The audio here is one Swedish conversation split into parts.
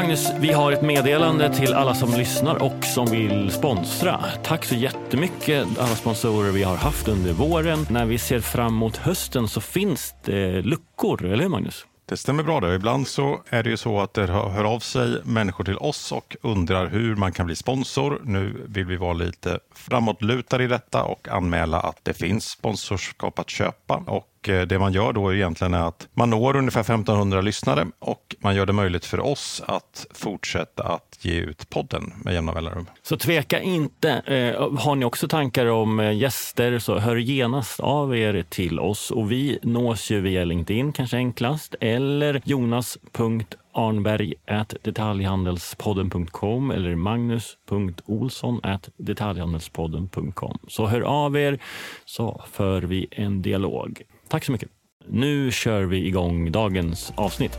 Magnus, vi har ett meddelande till alla som lyssnar och som vill sponsra. Tack så jättemycket alla sponsorer vi har haft under våren. När vi ser fram mot hösten så finns det luckor, eller hur Magnus? Det stämmer bra. Det. Ibland så är det ju så att det hör av sig människor till oss och undrar hur man kan bli sponsor. Nu vill vi vara lite framåtlutade i detta och anmäla att det finns sponsorskap att köpa. Och Eh, det man gör då egentligen är att man når ungefär 1500 lyssnare och man gör det möjligt för oss att fortsätta att ge ut podden med jämna mellanrum. Så tveka inte. Eh, har ni också tankar om eh, gäster så hör genast av er till oss och vi nås ju via LinkedIn kanske enklast eller jonas.arnberg detaljhandelspodden.com eller magnus.olsson detaljhandelspodden.com. Så hör av er så för vi en dialog. Tack så mycket. Nu kör vi igång dagens avsnitt.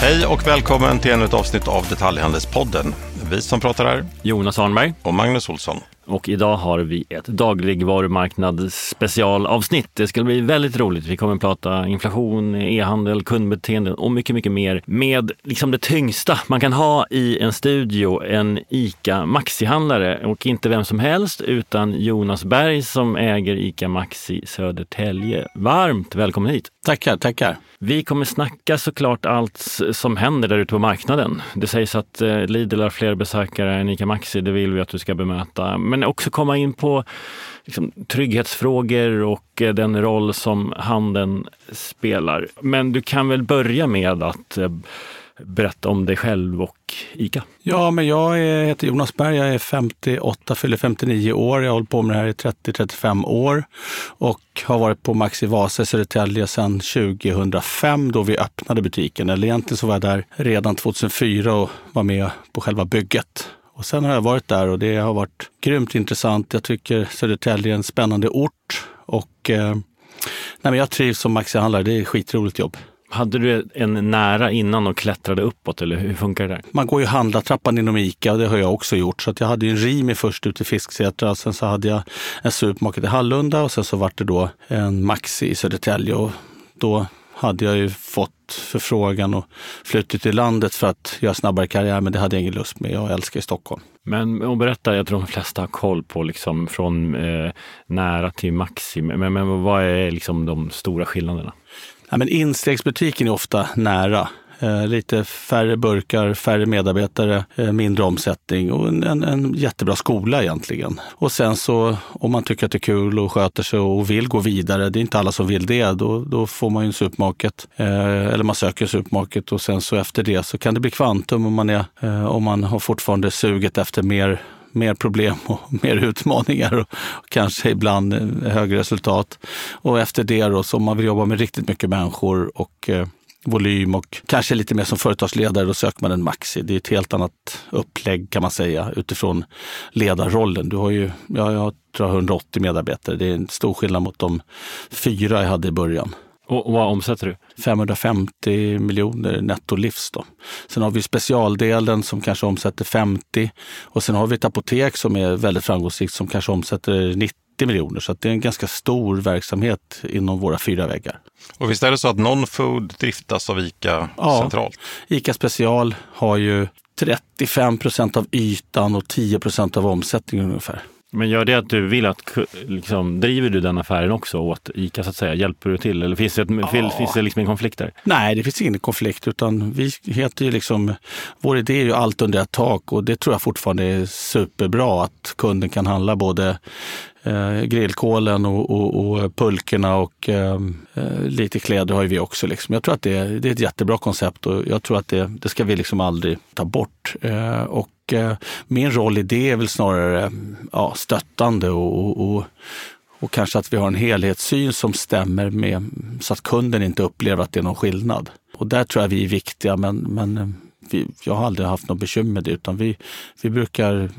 Hej och välkommen till ännu ett avsnitt av Detaljhandelspodden. Vi som pratar här, Jonas Arnberg och Magnus Olsson. Och idag har vi ett dagligvarumarknadsspecialavsnitt. Det ska bli väldigt roligt. Vi kommer att prata inflation, e-handel, kundbeteende och mycket, mycket mer med liksom det tyngsta man kan ha i en studio, en ICA Maxi-handlare och inte vem som helst utan Jonas Berg som äger ICA Maxi Södertälje. Varmt välkommen hit! Tackar, tackar! Vi kommer snacka såklart allt som händer där ute på marknaden. Det sägs att eh, Lidl har fler besökare än ICA Maxi. Det vill vi att du ska bemöta. Men också komma in på liksom, trygghetsfrågor och eh, den roll som handeln spelar. Men du kan väl börja med att eh, berätta om dig själv och ICA. Ja, men jag heter Jonas Berg. Jag är 58, fyller 59 år. Jag har hållit på med det här i 30-35 år och har varit på Maxi Vasa i Södertälje sedan 2005 då vi öppnade butiken. Eller egentligen så var jag där redan 2004 och var med på själva bygget. Och sen har jag varit där och det har varit grymt intressant. Jag tycker Södertälje är en spännande ort och eh, nej, men jag trivs som Maxi-handlare. Det är ett skitroligt jobb. Hade du en nära innan och klättrade uppåt eller hur funkar det? Där? Man går ju handlartrappan inom ICA och det har jag också gjort. Så jag hade en Rimi först ut i Fisksätra och sen så hade jag en supermarket i Hallunda och sen så var det då en Maxi i Södertälje och då hade jag ju fått förfrågan och flyttat till landet för att göra snabbare karriär, men det hade jag ingen lust med. Jag älskar Stockholm. Men och berätta, jag tror de flesta har koll på liksom från eh, nära till maxi, men, men vad är liksom de stora skillnaderna? Ja, men instegsbutiken är ofta nära. Eh, lite färre burkar, färre medarbetare, eh, mindre omsättning och en, en, en, jättebra skola egentligen. Och sen så om man tycker att det är kul och sköter sig och vill gå vidare, det är inte alla som vill det, då, då får man ju en supermarket. Eh, eller man söker en supermarket och sen så efter det så kan det bli kvantum om man, är, eh, om man har fortfarande suget efter mer mer problem och mer utmaningar och kanske ibland eh, högre resultat. Och efter det då, så om man vill jobba med riktigt mycket människor och eh, volym och kanske lite mer som företagsledare, då söker man en maxi. Det är ett helt annat upplägg kan man säga utifrån ledarrollen. Du har ju, ja, jag tror 180 medarbetare. Det är en stor skillnad mot de fyra jag hade i början. Och, vad omsätter du? 550 miljoner netto livs. Då. Sen har vi specialdelen som kanske omsätter 50 och sen har vi ett apotek som är väldigt framgångsrikt som kanske omsätter 90 miljoner. Så det är en ganska stor verksamhet inom våra fyra väggar. Och visst är det så att non-food driftas av ICA ja, centralt? ICA Special har ju 35 procent av ytan och 10 procent av omsättningen ungefär. Men gör det att du vill att, liksom, driver du den affären också åt ICA så att säga? Hjälper du till eller finns det, ett, ja. finns det liksom en konflikt där? Nej, det finns ingen konflikt utan vi heter ju liksom, vår idé är ju allt under ett tak och det tror jag fortfarande är superbra att kunden kan handla både eh, grillkolen och, och, och pulkorna och eh, eh, lite kläder har vi också. Liksom. Jag tror att det, det är ett jättebra koncept och jag tror att det, det ska vi liksom aldrig ta bort. Eh, och eh, min roll i det är väl snarare ja, stöttande och, och, och kanske att vi har en helhetssyn som stämmer med så att kunden inte upplever att det är någon skillnad. Och där tror jag vi är viktiga, men, men eh, vi, jag har aldrig haft något bekymmer med det, utan vi, vi brukar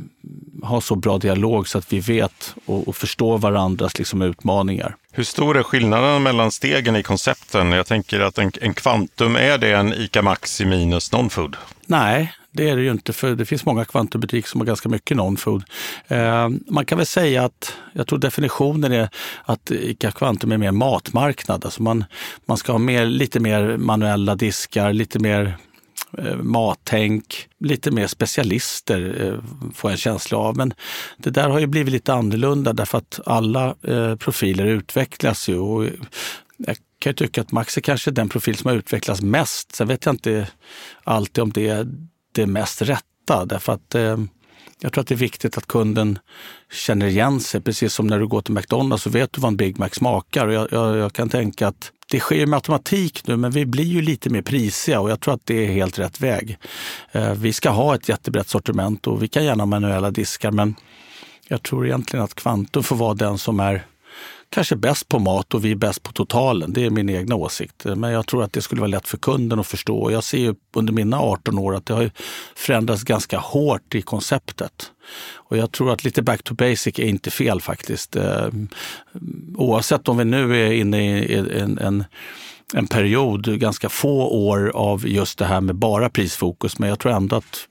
ha så bra dialog så att vi vet och, och förstår varandras liksom, utmaningar. Hur stor är skillnaden mellan stegen i koncepten? Jag tänker att en, en kvantum, är det en ICA Maxi minus non-food? Nej, det är det ju inte, för det finns många kvantumbutiker som har ganska mycket non-food. Eh, man kan väl säga att, jag tror definitionen är att ICA Kvantum är mer matmarknad. Alltså man, man ska ha mer, lite mer manuella diskar, lite mer eh, mattänk, lite mer specialister eh, får jag en känsla av. Men det där har ju blivit lite annorlunda därför att alla eh, profiler utvecklas ju. Och jag kan ju tycka att Max är kanske den profil som har utvecklats mest. Sen vet jag inte alltid om det är det mest rätta. Därför att eh, jag tror att det är viktigt att kunden känner igen sig. Precis som när du går till McDonalds så vet du vad en Big Mac smakar. Och jag, jag, jag kan tänka att det sker med automatik nu, men vi blir ju lite mer prisiga och jag tror att det är helt rätt väg. Eh, vi ska ha ett jättebrett sortiment och vi kan gärna ha manuella diskar, men jag tror egentligen att Kvantum får vara den som är kanske bäst på mat och vi är bäst på totalen. Det är min egna åsikt. Men jag tror att det skulle vara lätt för kunden att förstå. Jag ser ju under mina 18 år att det har förändrats ganska hårt i konceptet. Och jag tror att lite back to basic är inte fel faktiskt. Eh, oavsett om vi nu är inne i en, en en period, ganska få år av just det här med bara prisfokus. Men jag tror ändå att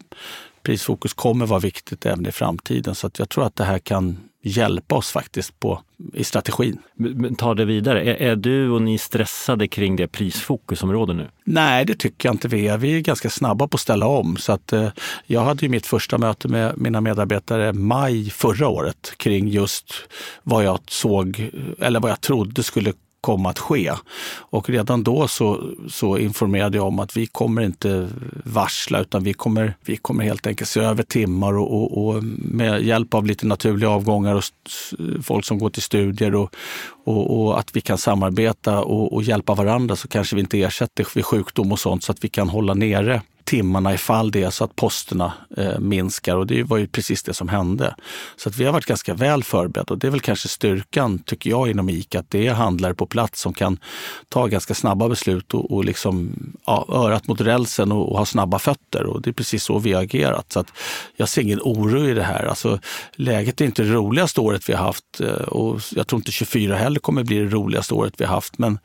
prisfokus kommer vara viktigt även i framtiden. Så jag tror att det här kan hjälpa oss faktiskt på, i strategin. Men ta det vidare. Är, är, du och ni stressade kring det prisfokus som råder nu? Nej, det tycker jag inte vi är. Vi är ganska snabba på att ställa om. Så att, eh, jag hade ju mitt första möte med mina medarbetare maj förra året kring just vad jag såg, eller vad jag trodde skulle komma att ske. Och redan då så, så informerade jag om att vi kommer inte varsla utan vi kommer, vi kommer helt enkelt se över timmar och, och, och med hjälp av lite naturliga avgångar och folk som går till studier och, och, och att vi kan samarbeta och, och hjälpa varandra så kanske vi inte ersätter vid sjukdom och sånt så att vi kan hålla nere timmarna ifall det är så att posterna eh, minskar och det var ju precis det som hände. Så att vi har varit ganska väl förberedda och det är väl kanske styrkan, tycker jag, inom ICA, att det är handlare på plats som kan ta ganska snabba beslut och, och liksom, ja, örat mot rälsen och, och, ha snabba fötter. Och det är precis så vi har agerat. Så att jag ser ingen oro i det här. Alltså, läget är inte det roligaste året vi har haft eh, och jag tror inte 24 heller kommer bli det roligaste året vi har haft. Men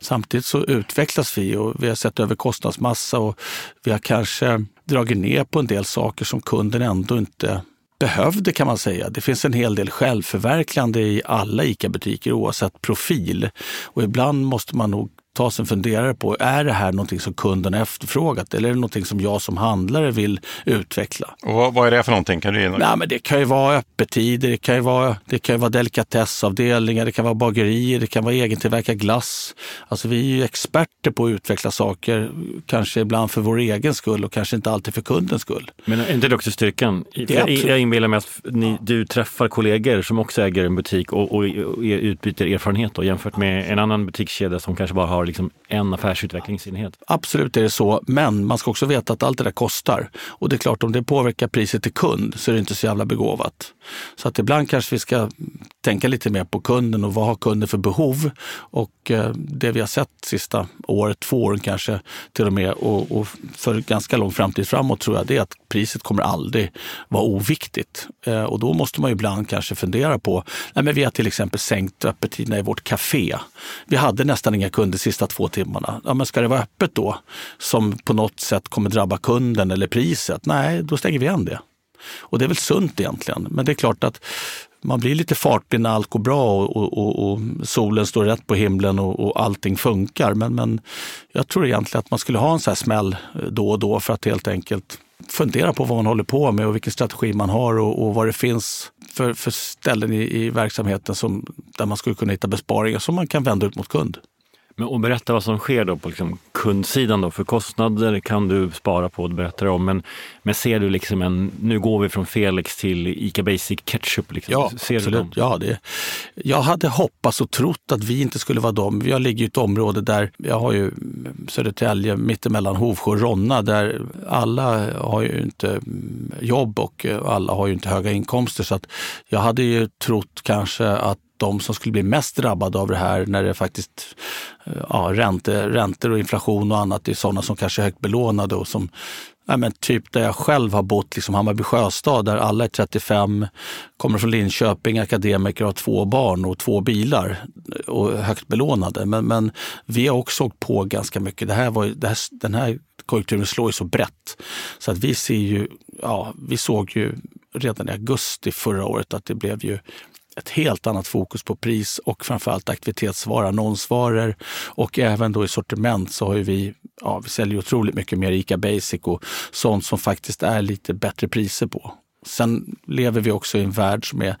Samtidigt så utvecklas vi och vi har sett över kostnadsmassa och vi har kanske dragit ner på en del saker som kunden ändå inte behövde kan man säga. Det finns en hel del självförverkligande i alla ICA-butiker oavsett profil. Och ibland måste man nog ta sig en funderare på, är det här någonting som kunden efterfrågat eller är det någonting som jag som handlare vill utveckla? Och vad, vad är det för någonting? Kan du ge Nej, men det kan ju vara öppettider, det kan ju vara, det kan ju vara delikatessavdelningar, det kan vara bagerier, det kan vara egentillverkad glass. Alltså vi är ju experter på att utveckla saker, kanske ibland för vår egen skull och kanske inte alltid för kundens skull. Men är inte det också styrkan? Jag, jag inbillar mig att ni, du träffar kollegor som också äger en butik och, och, och utbyter erfarenhet då, jämfört med en annan butikskedja som kanske bara har har liksom en affärsutvecklingsenhet. Absolut är det så, men man ska också veta att allt det där kostar. Och det är klart, om det påverkar priset till kund så är det inte så jävla begåvat. Så att ibland kanske vi ska tänka lite mer på kunden och vad har kunden för behov? Och eh, det vi har sett sista året, två åren kanske till och med och, och för ganska lång framtid framåt tror jag det är att priset kommer aldrig vara oviktigt. Eh, och då måste man ibland kanske fundera på, nej men vi har till exempel sänkt öppettiderna i vårt café. Vi hade nästan inga kunder sista två timmarna. Ja, men ska det vara öppet då som på något sätt kommer drabba kunden eller priset? Nej, då stänger vi igen det. Och det är väl sunt egentligen. Men det är klart att man blir lite fartig när allt går bra och, och, och, och solen står rätt på himlen och, och allting funkar. Men, men jag tror egentligen att man skulle ha en sån här smäll eh, då och då för att helt enkelt fundera på vad man håller på med och vilken strategi man har och, och vad det finns för, för ställen i, i verksamheten som, där man skulle kunna hitta besparingar som man kan vända ut mot kund. Men och berätta vad som sker då på liksom kundsidan då, för kostnader kan du spara på, det berättar om. Men, men ser du liksom en, nu går vi från Felix till ICA Basic Ketchup. Liksom. Ja, ser absolut. Ja, det, jag hade hoppats och trott att vi inte skulle vara dem. Jag ligger i ett område där, jag har ju Södertälje mittemellan Hovsjö och Ronna, där alla har ju inte jobb och alla har ju inte höga inkomster. Så att jag hade ju trott kanske att de som skulle bli mest drabbade av det här när det faktiskt eh, ja, räntor, räntor och inflation och annat är sådana som kanske är högt belånade och som Ja, men typ där jag själv har bott, liksom Hammarby sjöstad, där alla är 35, kommer från Linköping, akademiker, har två barn och två bilar eh, och högt belånade. Men, men vi har också åkt på ganska mycket. Det här var, det här, den här konjunkturen slår ju så brett. Så att vi ser ju, ja, vi såg ju redan i augusti förra året att det blev ju ett helt annat fokus på pris och framförallt aktivitetsvara, annonsvaror och även då i sortiment så har ju vi, ja, vi säljer otroligt mycket mer ICA Basic och sånt som faktiskt är lite bättre priser på. Sen lever vi också i en värld som är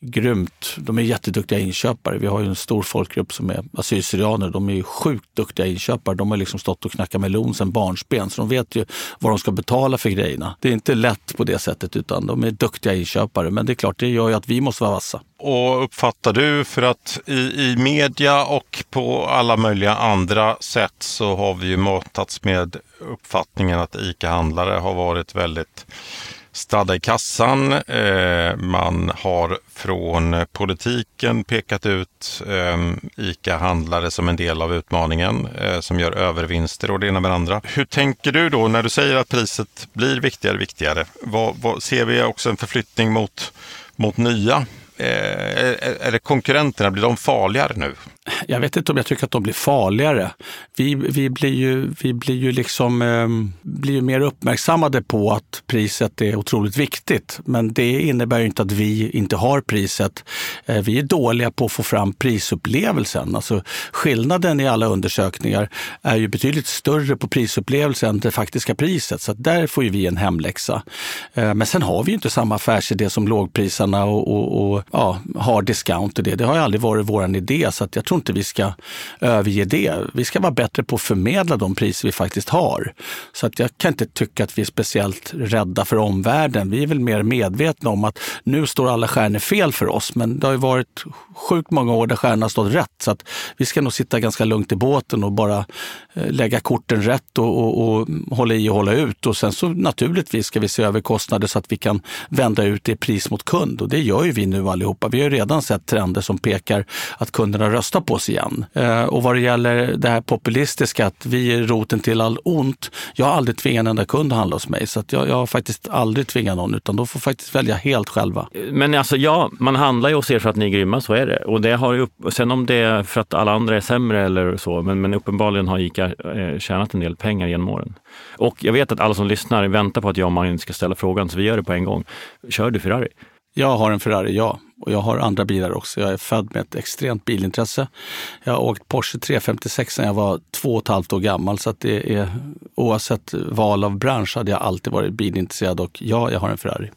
grymt. De är jätteduktiga inköpare. Vi har ju en stor folkgrupp som är assyrier De är ju sjukt duktiga inköpare. De har liksom stått och knackat melon sedan barnsben, så de vet ju vad de ska betala för grejerna. Det är inte lätt på det sättet, utan de är duktiga inköpare. Men det är klart, det gör ju att vi måste vara vassa. Och uppfattar du, för att i, i media och på alla möjliga andra sätt så har vi ju matats med uppfattningen att ICA-handlare har varit väldigt stadda i kassan. Eh, man har från politiken pekat ut ehm, ICA-handlare som en del av utmaningen eh, som gör övervinster och det ena med det andra. Hur tänker du då när du säger att priset blir viktigare och viktigare? Vad, vad, ser vi också en förflyttning mot, mot nya Eh, eh är det konkurrenterna, blir de farligare nu? Jag vet inte om jag tycker att de blir farligare. Vi, vi blir ju, vi blir ju liksom, eh, blir mer uppmärksammade på att priset är otroligt viktigt. Men det innebär inte att vi inte har priset. Eh, vi är dåliga på att få fram prisupplevelsen. Alltså, skillnaden i alla undersökningar är ju betydligt större på prisupplevelsen än det faktiska priset. Så där får ju vi en hemläxa. Eh, men sen har vi ju inte samma affärsidé som lågprisarna och, och, och ja, har discount och det. Det har ju aldrig varit vår idé så att jag tror inte vi ska överge det. Vi ska vara bättre på att förmedla de priser vi faktiskt har. Så att jag kan inte tycka att vi är speciellt rädda för omvärlden. Vi är väl mer medvetna om att nu står alla stjärnor fel för oss, men det har ju varit sjukt många år där stjärnorna stått rätt. Så att vi ska nog sitta ganska lugnt i båten och bara eh, lägga korten rätt och, och, och hålla i och hålla ut. Och sen så naturligtvis ska vi se över kostnader så att vi kan vända ut det pris mot kund. Och det gör ju vi nu allihopa. Vi har ju redan sett trender som pekar att kunderna röstar på oss igen. Eh, och vad det gäller det här populistiska, att vi är roten till all ont. Jag har aldrig tvingat en enda kund att handla hos mig, så jag, jag har faktiskt aldrig tvingat någon, utan de får faktiskt välja helt själva. Men alltså ja, man handlar ju hos er för att ni är grymma, så är det. Och det har upp, sen om det är för att alla andra är sämre eller så, men, men uppenbarligen har ICA eh, tjänat en del pengar genom åren. Och jag vet att alla som lyssnar väntar på att jag och Magnus ska ställa frågan, så vi gör det på en gång. Kör du Ferrari? Jag har en Ferrari, ja. Och jag har andra bilar också. Jag är född med ett extremt bilintresse. Jag har åkt Porsche 356 sedan jag var två och ett halvt år gammal. Så att det är, oavsett val av bransch hade jag alltid varit bilintresserad och ja, jag har en Ferrari.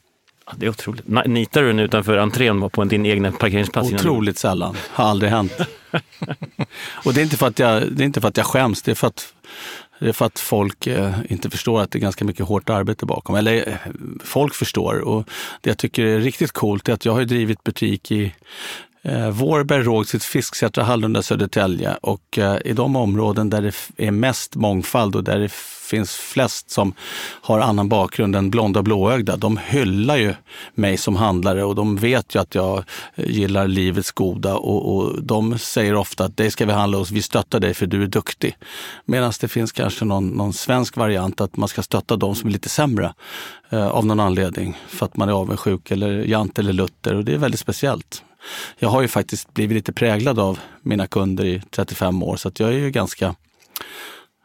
Det är otroligt. Nitar du den utanför entrén på din egna parkeringsplats? Otroligt sällan. Har aldrig hänt. och det är, inte för att jag, det är inte för att jag skäms, det är för att det är för att folk eh, inte förstår att det är ganska mycket hårt arbete bakom. Eller eh, folk förstår. Och det jag tycker är riktigt coolt är att jag har drivit butik i eh, Vårberg, Rågsved, Fisksätra, Hallunda, Södertälje och eh, i de områden där det är mest mångfald och där det finns flest som har annan bakgrund än blonda och blåögda, de hyllar ju mig som handlare och de vet ju att jag eh, gillar livets goda och, och de säger ofta att dig ska vi handla hos, vi stöttar dig för du är duktig. Medan det finns kanske någon, någon svensk variant att man ska stötta de som är lite sämre eh, av någon anledning för att man är avundsjuk eller jant eller lutter och det är väldigt speciellt. Jag har ju faktiskt blivit lite präglad av mina kunder i 35 år så att jag är ju ganska,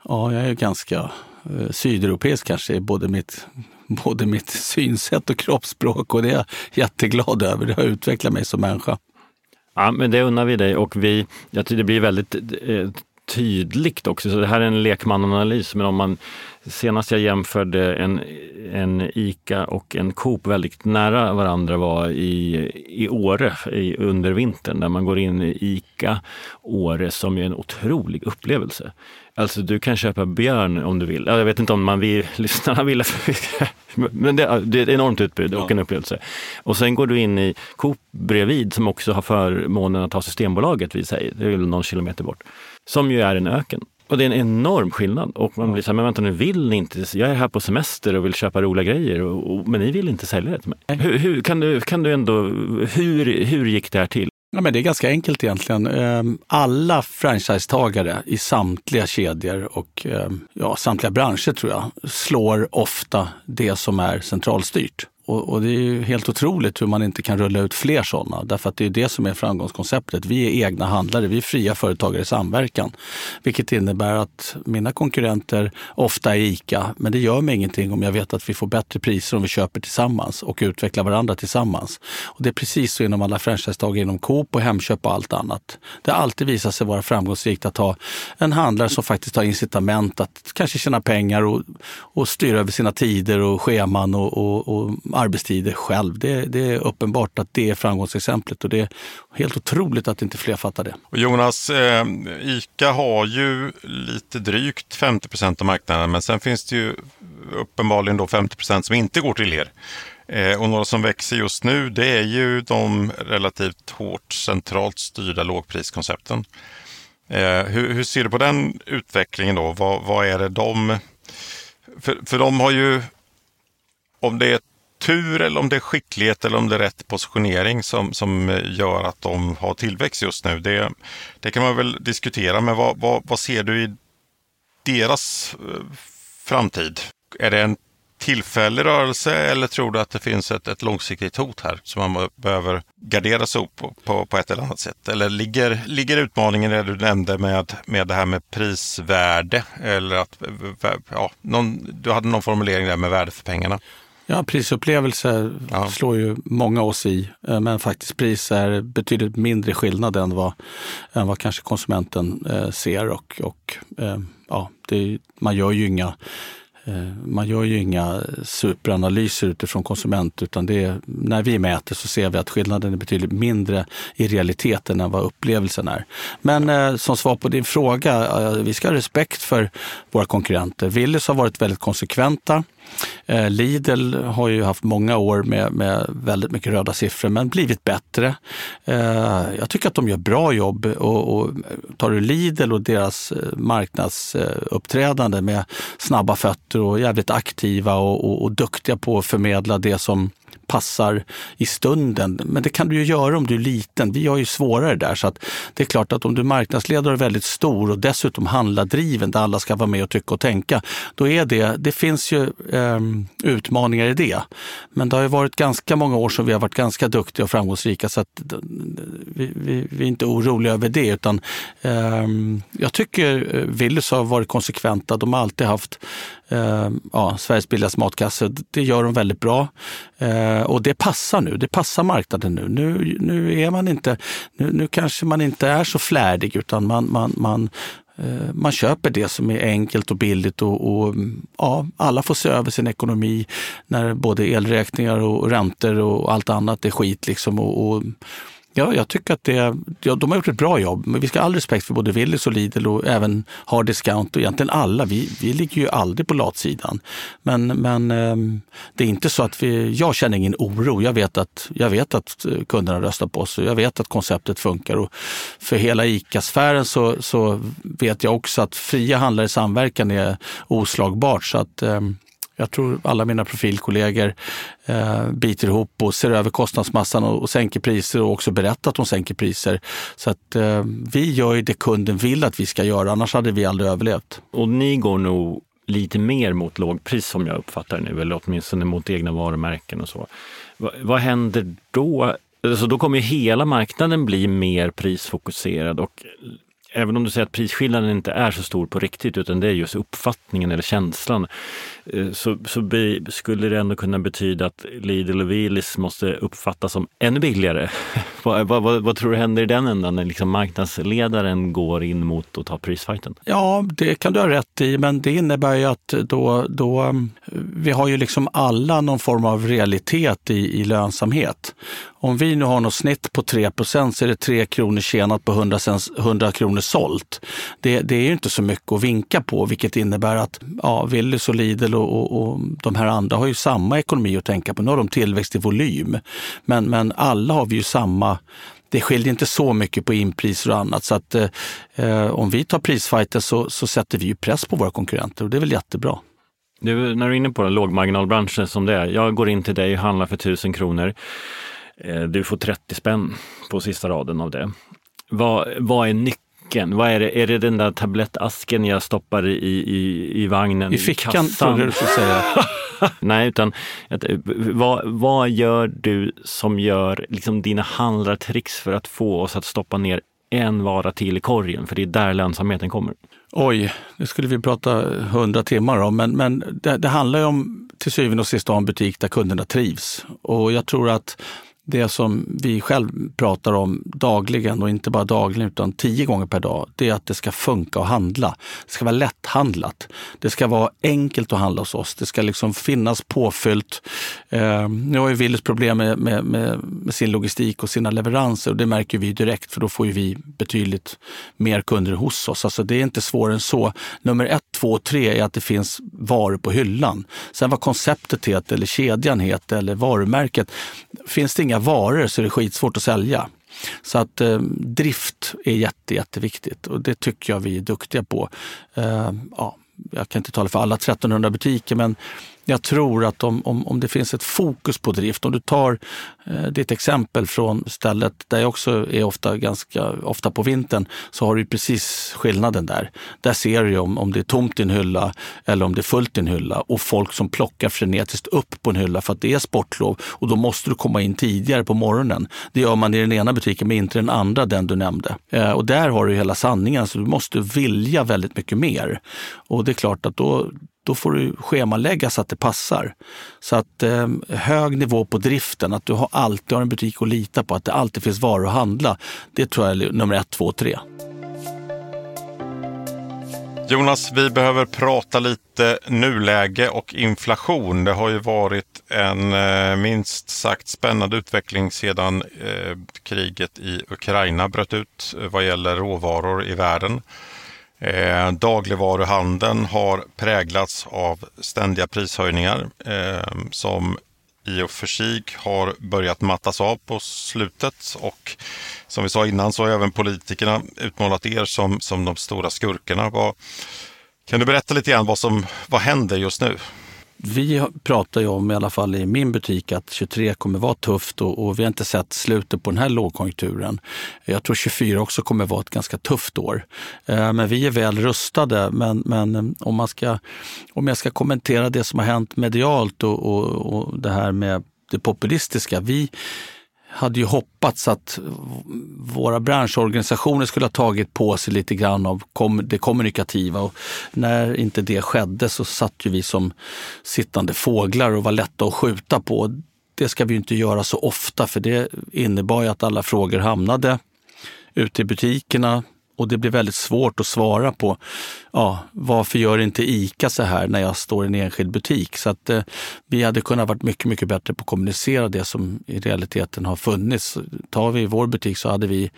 ja, jag är ganska Eh, sydeuropeisk kanske i både mitt, både mitt synsätt och kroppsspråk och det är jag jätteglad över. Det har utvecklat mig som människa. Ja, men det unnar vi dig och vi, jag tycker det blir väldigt eh, tydligt också. Så det här är en lekmananalys, men om man senast jag jämförde en, en ICA och en Coop väldigt nära varandra var i, i Åre i, under vintern, där man går in i ICA Åre som är en otrolig upplevelse. Alltså du kan köpa björn om du vill. Jag vet inte om man vill, lyssnarna vill men det, det, är ett enormt utbud och en upplevelse. Och sen går du in i Coop bredvid som också har förmånen att ha Systembolaget vid sig. Det är väl någon kilometer bort. Som ju är en öken. Och det är en enorm skillnad. Och man blir så här, men vänta nu, vill ni inte? Jag är här på semester och vill köpa roliga grejer, och, och, men ni vill inte sälja det till mig. Hur, hur, kan, du, kan du ändå, hur, hur gick det här till? Ja, men det är ganska enkelt egentligen. Ehm, alla franchisetagare i samtliga kedjor och ehm, ja, samtliga branscher tror jag slår ofta det som är centralstyrt och, och, det är ju helt otroligt hur man inte kan rulla ut fler sådana. Därför att det är det som är framgångskonceptet. Vi är egna handlare, vi är fria företagare i samverkan. Vilket innebär att mina konkurrenter ofta är ICA, men det gör mig ingenting om jag vet att vi får bättre priser om vi köper tillsammans och utvecklar varandra tillsammans. Och det är precis så inom alla franchisetagare, inom Coop och Hemköp och allt annat. Det har alltid visat sig vara framgångsrikt att ha en handlare som faktiskt har incitament att kanske tjäna pengar och, och styra över sina tider och scheman och, och, och arbetstider själv. Det, det, är uppenbart att det är framgångsexemplet och det är helt otroligt att inte fler fattar det. Och Jonas, eh, ICA har ju lite drygt 50 procent av marknaden men sen finns det ju uppenbarligen då 50 procent som inte går till er. Eh, och några som växer just nu det är ju de relativt hårt centralt styrda lågpriskoncepten. Eh, hur, hur, ser du på den utvecklingen då? Vad, vad är det de... För, för de har ju, om det är tur eller om det är skicklighet eller om det är rätt positionering som, som gör att de har tillväxt just nu. Det, det kan man väl diskutera, men vad, vad, vad ser du i deras eh, framtid? Är det en tillfällig rörelse eller tror du att det finns ett, ett långsiktigt hot här som man behöver gardera sig upp på, på, på, ett eller annat sätt? Eller ligger, ligger utmaningen i det du nämnde med, med det här med prisvärde? Eller att, ja, någon, du hade någon formulering där med värde för pengarna. Ja, prisupplevelse ja. slår ju många oss i, eh, men faktiskt pris är betydligt mindre skillnad än vad, än vad kanske konsumenten eh, ser. Och, och eh, ja, det, man gör ju inga Eh, man gör ju inga superanalyser utifrån konsument utan det är, när vi mäter så ser vi att skillnaden är betydligt mindre i realiteten än vad upplevelsen är. Men eh, som svar på din fråga, eh, vi ska ha respekt för våra konkurrenter. Willys har varit väldigt konsekventa. Eh, Lidl har ju haft många år med, med väldigt mycket röda siffror men blivit bättre. Eh, jag tycker att de gör bra jobb och, och tar du Lidl och deras eh, marknadsuppträdande med snabba fötter och jävligt aktiva och, och, och duktiga på att förmedla det som passar i stunden. Men det kan du ju göra om du är liten. Vi har ju svårare där. Så att det är klart att om du är marknadsledare och väldigt stor och dessutom handlardriven där alla ska vara med och tycka och tänka, då är det, det finns ju eh, utmaningar i det. Men det har ju varit ganska många år som vi har varit ganska duktiga och framgångsrika så att vi, vi, vi är inte oroliga över det. Utan eh, jag tycker eh, Willys har varit konsekventa. De har alltid haft eh, ja, Sveriges billigaste matkasse. Det gör de väldigt bra. Eh, och det passar nu. Det passar marknaden nu. Nu, nu, är man inte, nu, nu kanske man inte är så flärdig utan man, man, man eh, man köper det som är enkelt och billigt och, och, ja, alla får se över sin ekonomi när både elräkningar och räntor och allt annat är skit. Liksom och, och Ja, jag tycker att det, ja, de har gjort ett bra jobb. Men vi ska ha all respekt för både Willys och Lidl och även Hard Discount och egentligen alla. Vi, vi ligger ju aldrig på latsidan. Men, men ehm, det är inte så att vi, jag känner ingen oro. Jag vet att, jag vet att eh, kunderna röstar på oss och jag vet att konceptet funkar. Och för hela ICA-sfären så, så vet jag också att fria handlare i samverkan är oslagbart. Så att, ehm, jag tror alla mina profilkollegor eh, biter ihop och ser över kostnadsmassan och, och sänker priser och också berättar att de sänker priser. Så att eh, vi gör ju det kunden vill att vi ska göra, annars hade vi aldrig överlevt. Och ni går nog lite mer mot lågpris som jag uppfattar det nu, eller åtminstone mot egna varumärken och så. Va, vad händer då? Alltså då kommer ju hela marknaden bli mer prisfokuserad och även om du säger att prisskillnaden inte är så stor på riktigt utan det är just uppfattningen eller känslan Eh, så, så be, skulle det ändå kunna betyda att Lidl och Willys måste uppfattas som ännu billigare. vad, vad, vad, vad, tror du händer i den ändan när liksom marknadsledaren går in mot att ta prisfighten? Ja, det kan du ha rätt i, men det innebär ju att då, då vi har ju liksom alla någon form av realitet i, i lönsamhet. Om vi nu har något snitt på 3 så är det 3 kronor tjänat på 100, 100 kronor sålt. Det, det är ju inte så mycket att vinka på, vilket innebär att ja, Willys och Lidl och, och, och, de här andra har ju samma ekonomi att tänka på. Nu har de tillväxt i volym, men, men alla har vi ju samma det skiljer inte så mycket på inpriser och annat. Så att eh, eh, om vi tar prisfighter så, så sätter vi ju press på våra konkurrenter och det är väl jättebra. Du, när du är inne på den lågmarginalbranschen som det är. Jag går in till dig och handlar för tusen kronor. Eh, du får 30 spänn på sista raden av det. Vad, vad är nyckeln asken? Vad är det? Är det den där tablettasken jag stoppar i, i, i vagnen? I fickan, trodde du skulle säga. Nej, utan vad, vad gör du som gör liksom dina handlartricks för att få oss att stoppa ner en vara till i korgen? För det är där lönsamheten kommer. Oj, det skulle vi prata hundra timmar om, men, men det, det handlar ju om till syvende och sist ha en butik där kunderna trivs. Och jag tror att det som vi själv pratar om dagligen och inte bara dagligen utan tio gånger per dag, det är att det ska funka att handla. Det ska vara lätthandlat. Det ska vara enkelt att handla hos oss. Det ska liksom finnas påfyllt. Eh, nu har ju Willys problem med, med, med, med, sin logistik och sina leveranser och det märker vi direkt för då får ju vi betydligt mer kunder hos oss. Alltså det är inte svårare än så. Nummer ett, två, tre är att det finns varor på hyllan. Sen vad konceptet heter eller kedjan heter eller varumärket. Finns det inga inga varor så är det skitsvårt att sälja. Så att eh, drift är jätte, jätteviktigt och det tycker jag vi är duktiga på. Eh, ja, jag kan inte tala för alla 1300 butiker, men jag tror att om, om, om det finns ett fokus på drift, om du tar eh, ditt exempel från stället där jag också är ofta, ganska ofta på vintern, så har du precis skillnaden där. Där ser du om, om det är tomt i en hylla eller om det är fullt i en hylla och folk som plockar frenetiskt upp på en hylla för att det är sportlov och då måste du komma in tidigare på morgonen. Det gör man i den ena butiken men inte den andra, den du nämnde. Eh, och där har du hela sanningen, så du måste vilja väldigt mycket mer. Och det är klart att då, då får du schemalägga så att det passar. Så att eh, hög nivå på driften, att du har alltid har en butik att lita på, att det alltid finns varor att handla. Det tror jag är nummer ett, två, tre. Jonas, vi behöver prata lite nuläge och inflation. Det har ju varit en eh, minst sagt spännande utveckling sedan eh, kriget i Ukraina bröt ut eh, vad gäller råvaror i världen. Eh, dagligvaruhandeln har präglats av ständiga prishöjningar eh, som i och för sig har börjat mattas av på slutet och som vi sa innan så har även politikerna utmålat er som, som de stora skurkarna. Vad, kan du berätta lite grann vad som vad händer just nu? Vi pratar ju om, i alla fall i min butik, att 23 kommer vara tufft och, och, vi har inte sett slutet på den här lågkonjunkturen. Jag tror 24 också kommer vara ett ganska tufft år. Eh, men vi är väl rustade. Men, men eh, om, man ska, om jag ska kommentera det som har hänt medialt och, och, och det här med det populistiska. Vi, hade ju hoppats att våra branschorganisationer skulle ha tagit på sig lite grann av det kommunikativa. Och när inte det skedde så satt ju vi som sittande fåglar och var lätta att skjuta på. Det ska vi inte göra så ofta för det innebar ju att alla frågor hamnade ute i butikerna och det blir väldigt svårt att svara på ja, varför gör inte ICA så här när jag står i en enskild butik? Så att eh, vi hade kunnat varit mycket, mycket bättre på att kommunicera det som i realiteten har funnits. Tar vi vår butik så hade vi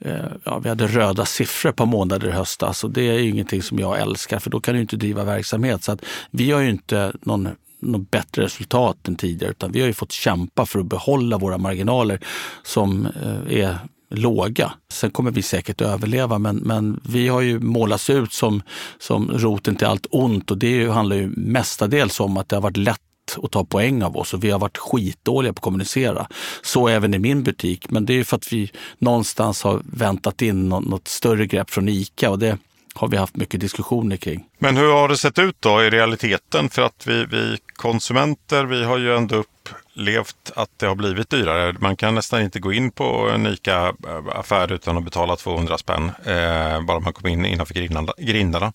eh, Ja, vi hade röda siffror på månader i höstas alltså, och det är ju ingenting som jag älskar för då kan du inte driva verksamhet. Så att vi har ju inte någon något bättre resultat än tidigare utan vi har ju fått kämpa för att behålla våra marginaler som eh, är låga. Sen kommer vi säkert överleva, men, men vi har ju målats ut som, som roten till allt ont och det handlar ju mestadels om att det har varit lätt att ta poäng av oss och vi har varit skitdåliga på att kommunicera. Så även i min butik, men det är för att vi någonstans har väntat in något, större grepp från ICA och det har vi haft mycket diskussioner kring. Men hur har det sett ut då i realiteten? För att vi, vi konsumenter, vi har ju ändå upp upplevt att det har blivit dyrare. Man kan nästan inte gå in på en ICA-affär utan att betala 200 spänn. Eh, bara man kommer in innanför grindarna.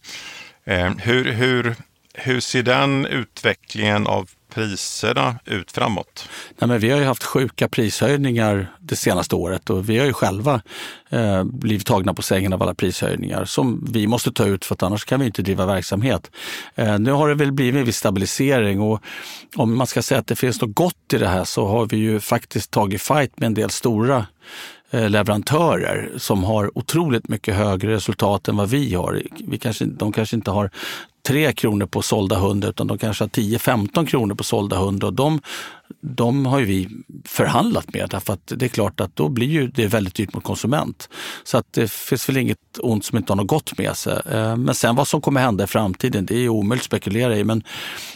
Eh, hur, hur, hur ser den utvecklingen av priserna ut framåt? Nej, men vi har ju haft sjuka prishöjningar det senaste året och vi har ju själva eh, blivit tagna på sängen av alla prishöjningar som vi måste ta ut för att annars kan vi inte driva verksamhet. Eh, nu har det väl blivit en viss stabilisering och om man ska säga att det finns något gott i det här så har vi ju faktiskt tagit fight med en del stora eh, leverantörer som har otroligt mycket högre resultat än vad vi har. Vi kanske, de kanske inte har 3 kronor på sålda hund utan de kanske har 10-15 kronor på sålda hund och de, de har ju vi förhandlat med därför att det är klart att då blir ju det väldigt dyrt mot konsument. Så att det finns väl inget ont som inte har något gott med sig. Eh, men sen vad som kommer hända i framtiden, det är omöjligt att spekulera i. Men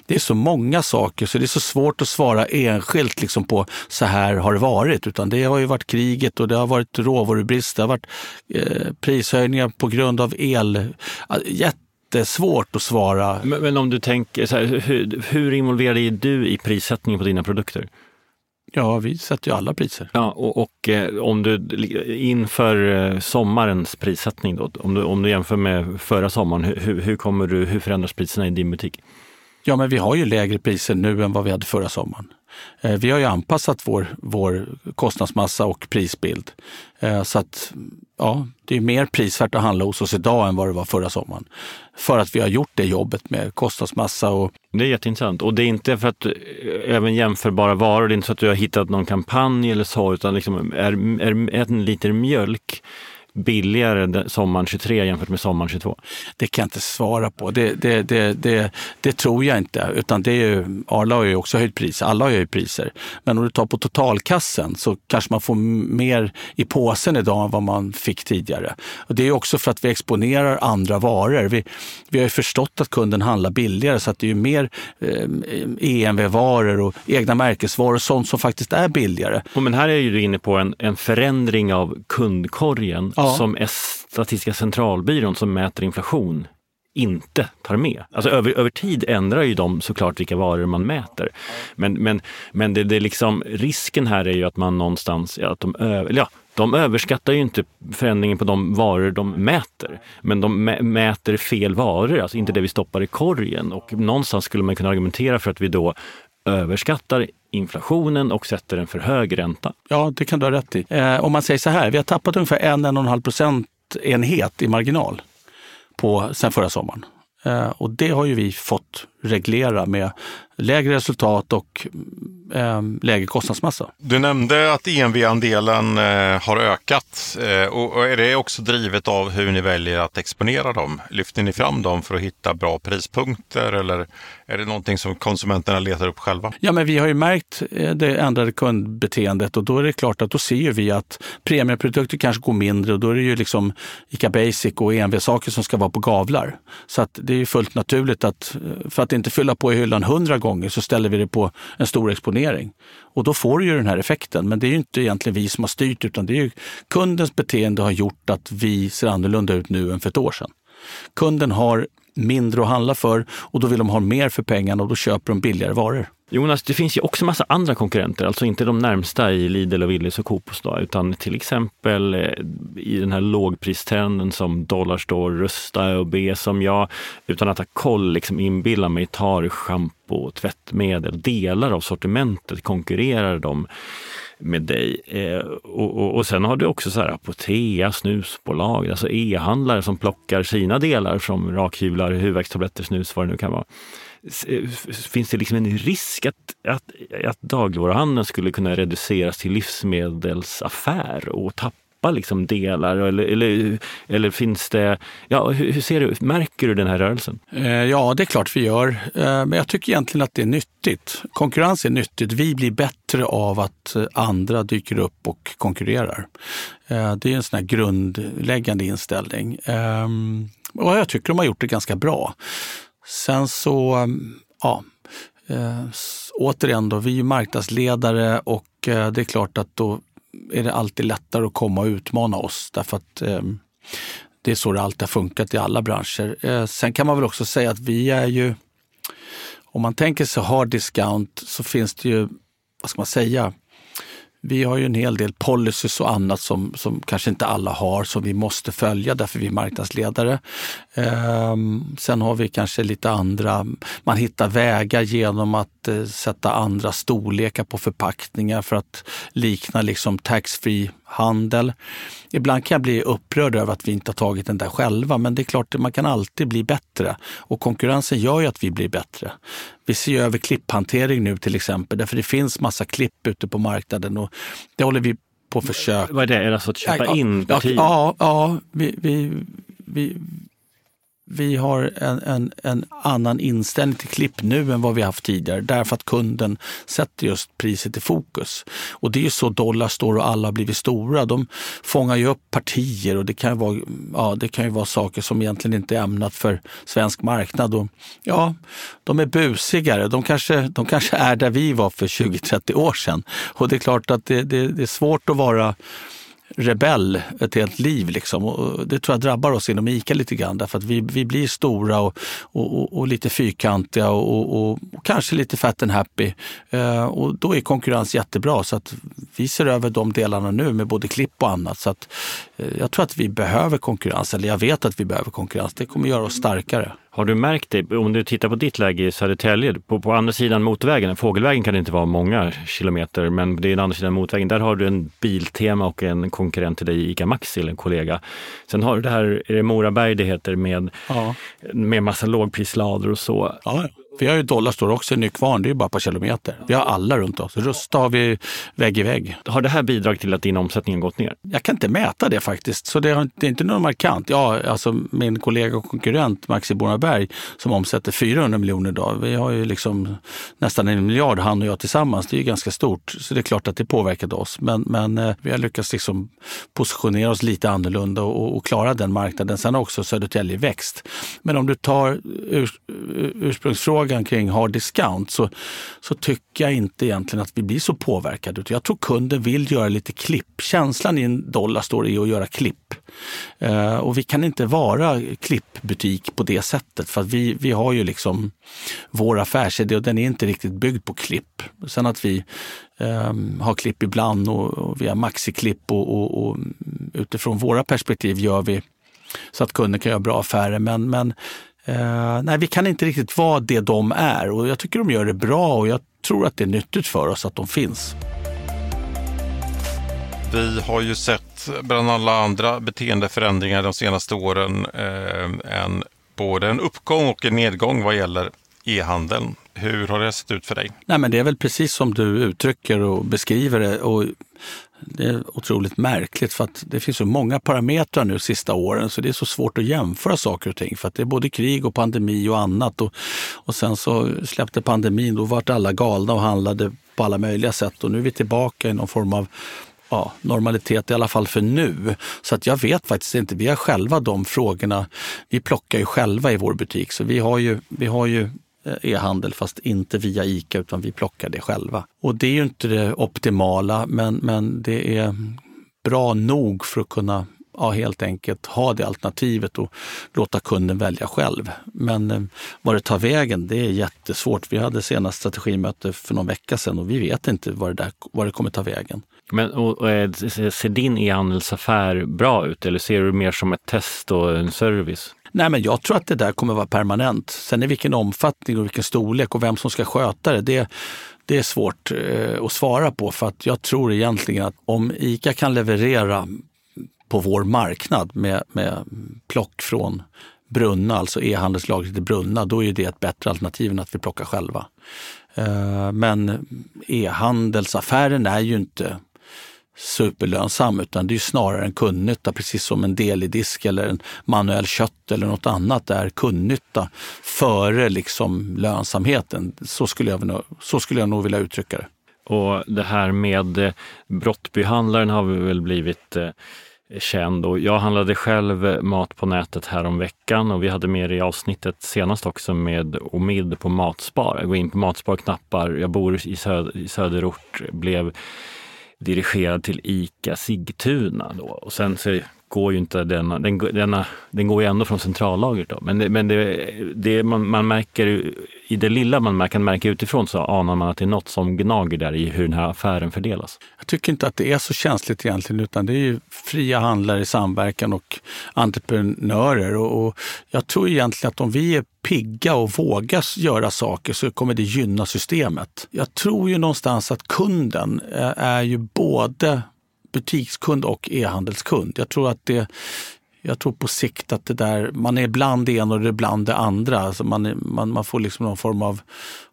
det är så många saker så det är så svårt att svara enskilt liksom på så här har det varit. Utan det har ju varit kriget och det har varit råvarubrist, det har varit eh, prishöjningar på grund av el. Jättesvårt att svara. Men, men om du tänker, så här, hur, hur involverad är du i prissättningen på dina produkter? Ja, vi sätter ju alla priser. Ja, och, och eh, om du inför eh, sommarens prissättning då, om du, om du jämför med förra sommaren, hur, hur, kommer du, hur förändras priserna i din butik? Ja, men vi har ju lägre priser nu än vad vi hade förra sommaren. Eh, vi har ju anpassat vår, vår kostnadsmassa och prisbild. Eh, så att ja, det är mer prisvärt att handla hos oss idag än vad det var förra sommaren. För att vi har gjort det jobbet med kostnadsmassa och... Det är jätteintressant. Och det är inte för att eh, även jämförbara varor, det är inte så att du har hittat någon kampanj eller så, utan liksom är, är en liter mjölk billigare sommaren 23 jämfört med sommaren 22? Det kan jag inte svara på. Det, det, det, det, det tror jag inte. Utan det är ju, Arla har ju också höjt priser. Alla har höjt priser. Men om du tar på totalkassen så kanske man får mer i påsen idag än vad man fick tidigare. Och det är också för att vi exponerar andra varor. Vi, vi har ju förstått att kunden handlar billigare så att det är mer eh, EMV-varor och egna märkesvaror och sånt som faktiskt är billigare. Men här är ju du inne på en, en förändring av kundkorgen ja. som Statistiska centralbyrån som mäter inflation inte tar med. Alltså över, över tid ändrar ju de såklart vilka varor man mäter. Men, men, men det, det liksom, risken här är ju att man någonstans, ja, att de, ja, de överskattar ju inte förändringen på de varor de mäter. Men de mäter fel varor, alltså inte det vi stoppar i korgen. Och någonstans skulle man kunna argumentera för att vi då överskattar inflationen och sätter en för hög ränta. Ja, det kan du ha rätt i. Eh, om man säger så här, vi har tappat ungefär en, en och en halv procentenhet i marginal på, sen förra sommaren. Eh, och det har ju vi fått reglera med lägre resultat och eh, lägre kostnadsmassa. Du nämnde att EMV-andelen eh, har ökat eh, och är det också drivet av hur ni väljer att exponera dem? Lyfter ni fram dem för att hitta bra prispunkter eller är det någonting som konsumenterna letar upp själva? Ja, men vi har ju märkt eh, det ändrade kundbeteendet och då är det klart att då ser vi att premieprodukter kanske går mindre och då är det ju liksom ICA Basic och EMV-saker som ska vara på gavlar. Så att det är ju fullt naturligt att eh, för att inte fylla på i hyllan hundra gånger så ställer vi det på en stor exponering. Och då får du ju den här effekten. Men det är ju inte egentligen vi som har styrt utan det är ju kundens beteende har gjort att vi ser annorlunda ut nu än för ett år sedan. Kunden har mindre att handla för och då vill de ha mer för pengarna och då köper de billigare varor. Jonas, det finns ju också massa andra konkurrenter, alltså inte de närmsta i Lidl och Willys och Coop utan till exempel eh, i den här lågpristrenden som Dollarstore, Rusta och B som jag utan att ha koll liksom inbillar mig tar schampo och tvättmedel. Delar av sortimentet konkurrerar de med dig. Eh, och, och, och, sen har du också så här Apotea, snusbolag, alltså e-handlare som plockar sina delar som rakhyvlar, huvudvärkstabletter, snus, vad det nu kan vara. Eh, finns det liksom en risk att, att, att dagligvaruhandeln skulle kunna reduceras till livsmedelsaffär och tappa liksom delar? Eller, eller, eller finns det... Ja, hur, ser du, märker du den här rörelsen? Eh, ja, det är klart vi gör. Eh, men jag tycker egentligen att det är nyttigt. Konkurrens är nyttigt. Vi blir bättre av att andra dyker upp och konkurrerar. Det är en sån här grundläggande inställning. Ehm, och jag tycker de har gjort det ganska bra. Sen så, mm, ja, eh, återigen då, vi är marknadsledare och eh, det är klart att då är det alltid lättare att komma och utmana oss därför att ehm, det är så det alltid har funkat i alla branscher. Eh, sen kan man väl också säga att vi är ju, om man tänker sig hard discount så finns det ju, vad ska man säga, vi har ju en hel del policies och annat som, som kanske inte alla har, som vi måste följa därför vi är marknadsledare. Ehm, sen har vi kanske lite andra, man hittar vägar genom att eh, sätta andra storlekar på förpackningar för att likna liksom taxfree handel. Ibland kan jag bli upprörd över att vi inte har tagit den där själva, men det är klart att man kan alltid bli bättre. Och konkurrensen gör ju att vi blir bättre. Vi ser över klipphantering nu till exempel, därför det finns massa klipp ute på marknaden och det håller vi på försök. Vad är det? Är det alltså att köpa ja, in partier? Ja, ja vi, vi, vi, vi har en, en, en, annan inställning till klipp nu än vad vi haft tidigare därför att kunden sätter just priset i fokus. Och det är ju så dollar står och alla har blivit stora. De fångar ju upp partier och det kan ju vara, ja, det kan ju vara saker som egentligen inte är ämnat för svensk marknad. Och, ja, de är busigare. De kanske, de kanske är där vi var för 20-30 år sedan. Och det är klart att det, det, det är svårt att vara rebell ett helt liv. Liksom. Och det tror jag drabbar oss inom ICA lite grann därför att vi, vi blir stora och, och, och lite fyrkantiga och, och, kanske lite fat and happy. Eh, och då är konkurrens jättebra så att vi ser över de delarna nu med både klipp och annat. Så att, eh, jag tror att vi behöver konkurrens, eller jag vet att vi behöver konkurrens. Det kommer göra oss starkare. Har du märkt det, om du tittar på ditt läge i Södertälje, på, på andra sidan motorvägen, fågelvägen kan det inte vara många kilometer, men det är den andra sidan motorvägen, där har du en Biltema och en konkurrent till dig, ICA Maxi, eller en kollega. Sen har du det här, är det Moraberg det heter, med, ja. med massa lågprislador och så. Ja, vi har ju Dollarstore också i Nykvarn, det är ju bara par kilometer. Vi har alla runt oss. Rusta har vi vägg i vägg. Har det här bidragit till att din omsättning gått ner? Jag kan inte mäta det faktiskt, så det, är inte något markant. Ja, alltså min kollega och konkurrent Maxi Bornaberg som omsätter 400 miljoner idag. Vi har ju liksom nästan en miljard han och jag tillsammans. Det är ju ganska stort, så det är klart att det påverkade oss. Men, men eh, vi har lyckats liksom positionera oss lite annorlunda och, och klara den marknaden. Sen har också Södertälje växt. Men om du tar ur, ursprungsfrågan frågan kring hard discount så, så tycker jag inte egentligen att vi blir så påverkade. Jag tror kunden vill göra lite klipp. Känslan i en dollar står i att göra klipp. Eh, och vi kan inte vara klippbutik på det sättet för att vi, vi har ju liksom vår affärsidé och den är inte riktigt byggd på klipp. Sen att vi eh, har klipp ibland och, och vi har maxiklipp och, och, och utifrån våra perspektiv gör vi så att kunden kan göra bra affärer. Men, men Uh, nej, vi kan inte riktigt vara det de är och jag tycker de gör det bra och jag tror att det är nyttigt för oss att de finns. Vi har ju sett bland alla andra beteendeförändringar de senaste åren eh, en, både en uppgång och en nedgång vad gäller e-handeln. Hur har det sett ut för dig? Nej, men det är väl precis som du uttrycker och beskriver det. Och det är otroligt märkligt för att det finns så många parametrar nu sista åren så det är så svårt att jämföra saker och ting. För att det är både krig och pandemi och annat. Och, och sen så släppte pandemin, då vart alla galna och handlade på alla möjliga sätt. Och nu är vi tillbaka i någon form av ja, normalitet, i alla fall för nu. Så att jag vet faktiskt inte. Vi har själva de frågorna. Vi plockar ju själva i vår butik. Så vi har ju, vi har ju Eh, e-handel fast inte via ICA utan vi plockar det själva. Och det är ju inte det optimala men, men det är bra nog för att kunna ja, helt enkelt ha det alternativet och låta kunden välja själv. Men eh, var det tar vägen, det är jättesvårt. Vi hade senast strategimöte för någon vecka sedan och vi vet inte var det, där, var det kommer ta vägen. Men och, och, eh, ser din e-handelsaffär bra ut eller ser du det mer som ett test och en service? Nej, men jag tror att det där kommer vara permanent. Sen i vilken omfattning och vilken storlek och vem som ska sköta det, det, det är svårt eh, att svara på. För att jag tror egentligen att om ICA kan leverera på vår marknad med, med plock från Brunna, alltså e-handelslagret i Brunna, då är det ett bättre alternativ än att vi plockar själva. Eh, men e-handelsaffären är ju inte superlönsam utan det är snarare en kundnytta, precis som en del i disk eller en manuell kött eller något annat är kundnytta före liksom lönsamheten. Så skulle, jag, så skulle jag nog vilja uttrycka det. Och det här med eh, Brottbyhandlaren har vi väl blivit eh, känd och jag handlade själv eh, mat på nätet här om veckan och vi hade med det i avsnittet senast också med Omid på Matspar. Jag går in på Matspar-knappar, jag bor i, söd i söderort, blev dirigerad till ICA Sigtuna. Då. Och sen så går ju inte denna, den, denna, den går ju ändå från centrallagret. Då. Men, det, men det, det man, man, märker, i det lilla man kan märka utifrån så anar man att det är något som gnager där i hur den här affären fördelas. Jag tycker inte att det är så känsligt egentligen utan det är ju fria handlare i samverkan och entreprenörer. Och, och jag tror egentligen att om vi är pigga och vågar göra saker så kommer det gynna systemet. Jag tror ju någonstans att kunden eh, är ju både butikskund och e-handelskund. Jag tror att det jag tror på sikt att det där, man är bland det ena och det är bland det andra. Alltså man, man, man får liksom någon form av,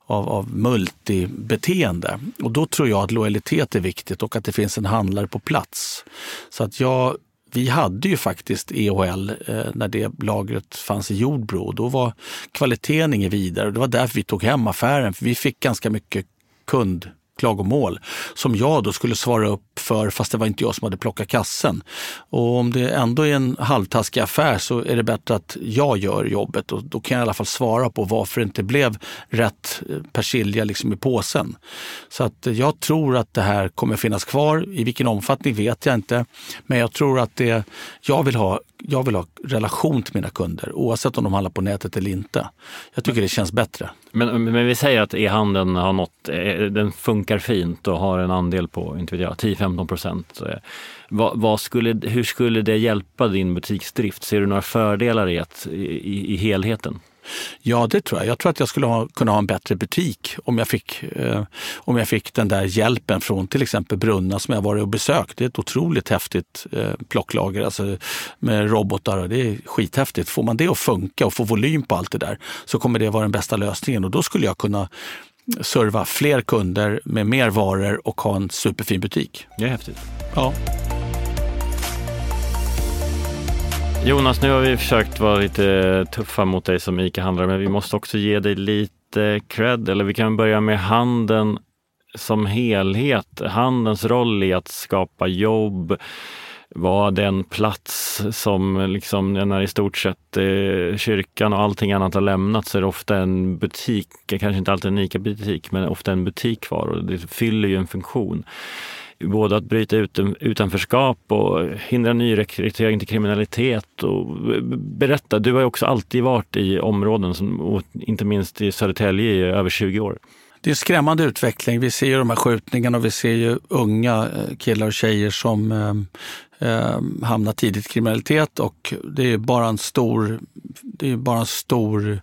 av, av multibeteende. Och då tror jag att lojalitet är viktigt och att det finns en handlare på plats. Så att jag vi hade ju faktiskt EHL eh, när det lagret fanns i Jordbro. Då var kvaliteten inget vidare. Det var därför vi tog hem affären, för vi fick ganska mycket kundklagomål som jag då skulle svara upp för fast det var inte jag som hade plockat kassen. Och om det ändå är en halvtaskig affär så är det bättre att jag gör jobbet och då kan jag i alla fall svara på varför det inte blev rätt eh, persilja liksom i påsen. Så att eh, jag tror att det här kommer finnas kvar. I vilken omfattning vet jag inte. Men jag tror att det, jag vill ha jag vill ha relation till mina kunder oavsett om de handlar på nätet eller inte. Jag tycker det känns bättre. Men, men vi säger att e-handeln har nått, eh, den funkar fint och har en andel på inte vet jag, 10-15 procent. Vad, vad skulle, hur skulle det hjälpa din butiksdrift? Ser du några fördelar i, att, i, i helheten? Ja, det tror jag. Jag tror att jag skulle ha, kunna ha en bättre butik om jag, fick, eh, om jag fick den där hjälpen från till exempel Brunna som jag varit och besökt. Det är ett otroligt häftigt eh, plocklager alltså, med robotar och det är skithäftigt. Får man det att funka och få volym på allt det där så kommer det vara den bästa lösningen och då skulle jag kunna serva fler kunder med mer varor och ha en superfin butik. Det är häftigt. Ja. Jonas, nu har vi försökt vara lite tuffa mot dig som ICA-handlare, men vi måste också ge dig lite cred. Eller vi kan börja med handeln som helhet. Handelns roll i att skapa jobb, var den plats som liksom när i stort sett eh, kyrkan och allting annat har lämnat så är det ofta en butik, kanske inte alltid en ICA-butik, men ofta en butik kvar och det fyller ju en funktion både att bryta ut utanförskap och hindra nyrekrytering till kriminalitet. Och eh, berätta, du har ju också alltid varit i områden, som, inte minst i Södertälje i över 20 år. Det är en skrämmande utveckling. Vi ser ju de här skjutningarna och vi ser ju unga eh, killar och tjejer som eh, eh, hamnar tidigt i kriminalitet och det är bara en stor, det är bara en stor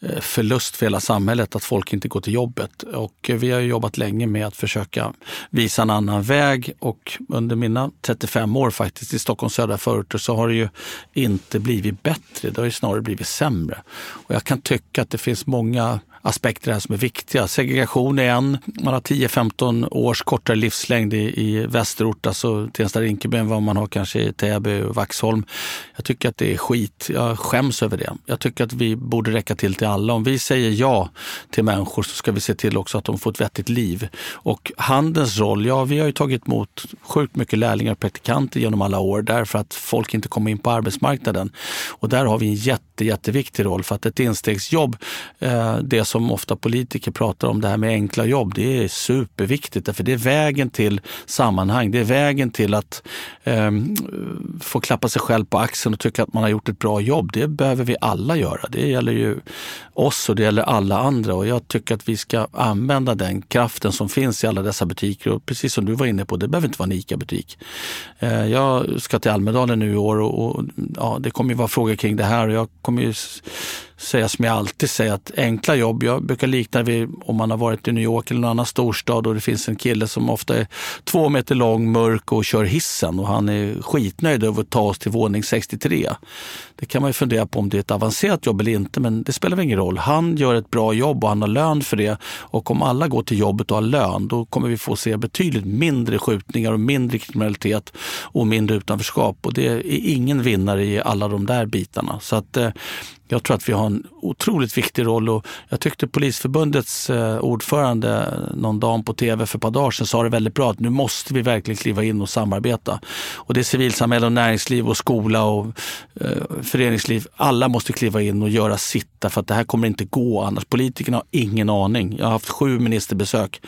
eh, förlust för hela samhället att folk inte går till jobbet. Och vi har jobbat länge med att försöka visa en annan väg och under mina 35 år faktiskt i Stockholms södra förorter så har det ju inte blivit bättre, det har ju snarare blivit sämre. Och jag kan tycka att det finns många aspekter här som är viktiga. Segregation är en. Man har 10-15 års kortare livslängd i, i västerort, alltså Tensta-Rinkeby än vad man har kanske i Täby och Vaxholm. Jag tycker att det är skit. Jag skäms över det. Jag tycker att vi borde räcka till till alla. Om vi säger ja till människor så ska vi se till också att de får ett vettigt liv. Och handelns roll, ja vi har ju tagit emot sjukt mycket lärlingar och praktikanter genom alla år därför att folk inte kommer in på arbetsmarknaden. Och där har vi en jätte, jätteviktig roll för att ett instegsjobb, eh, det som ofta politiker pratar om, det här med enkla jobb, det är superviktigt. För det är vägen till sammanhang. Det är vägen till att eh, få klappa sig själv på axeln och tycka att man har gjort ett bra jobb. Det behöver vi alla göra. Det gäller ju oss och det gäller alla andra. Och jag tycker att vi ska använda den kraften som finns i alla dessa butiker. Och precis som du var inne på, det behöver inte vara en ICA-butik. Eh, jag ska till Almedalen nu i år och, och ja, det kommer ju vara frågor kring det här. Och jag kommer ju säga som jag alltid säger, att enkla jobb, jag brukar likna vid om man har varit i New York eller någon annan storstad och det finns en kille som ofta är två meter lång, mörk och kör hissen och han är skitnöjd över att ta oss till våning 63. Det kan man ju fundera på om det är ett avancerat jobb eller inte, men det spelar väl ingen roll. Han gör ett bra jobb och han har lön för det. Och om alla går till jobbet och har lön, då kommer vi få se betydligt mindre skjutningar och mindre kriminalitet och mindre utanförskap. Och det är ingen vinnare i alla de där bitarna. Så att eh, jag tror att vi har en otroligt viktig roll och jag tyckte Polisförbundets eh, ordförande eh, någon dag på tv för ett par dagar sedan sa det väldigt bra att nu måste vi verkligen kliva in och samarbeta. Och det är civilsamhälle och näringsliv och skola och eh, föreningsliv. Alla måste kliva in och göra sitt för att det här kommer inte gå annars. Politikerna har ingen aning. Jag har haft sju ministerbesök.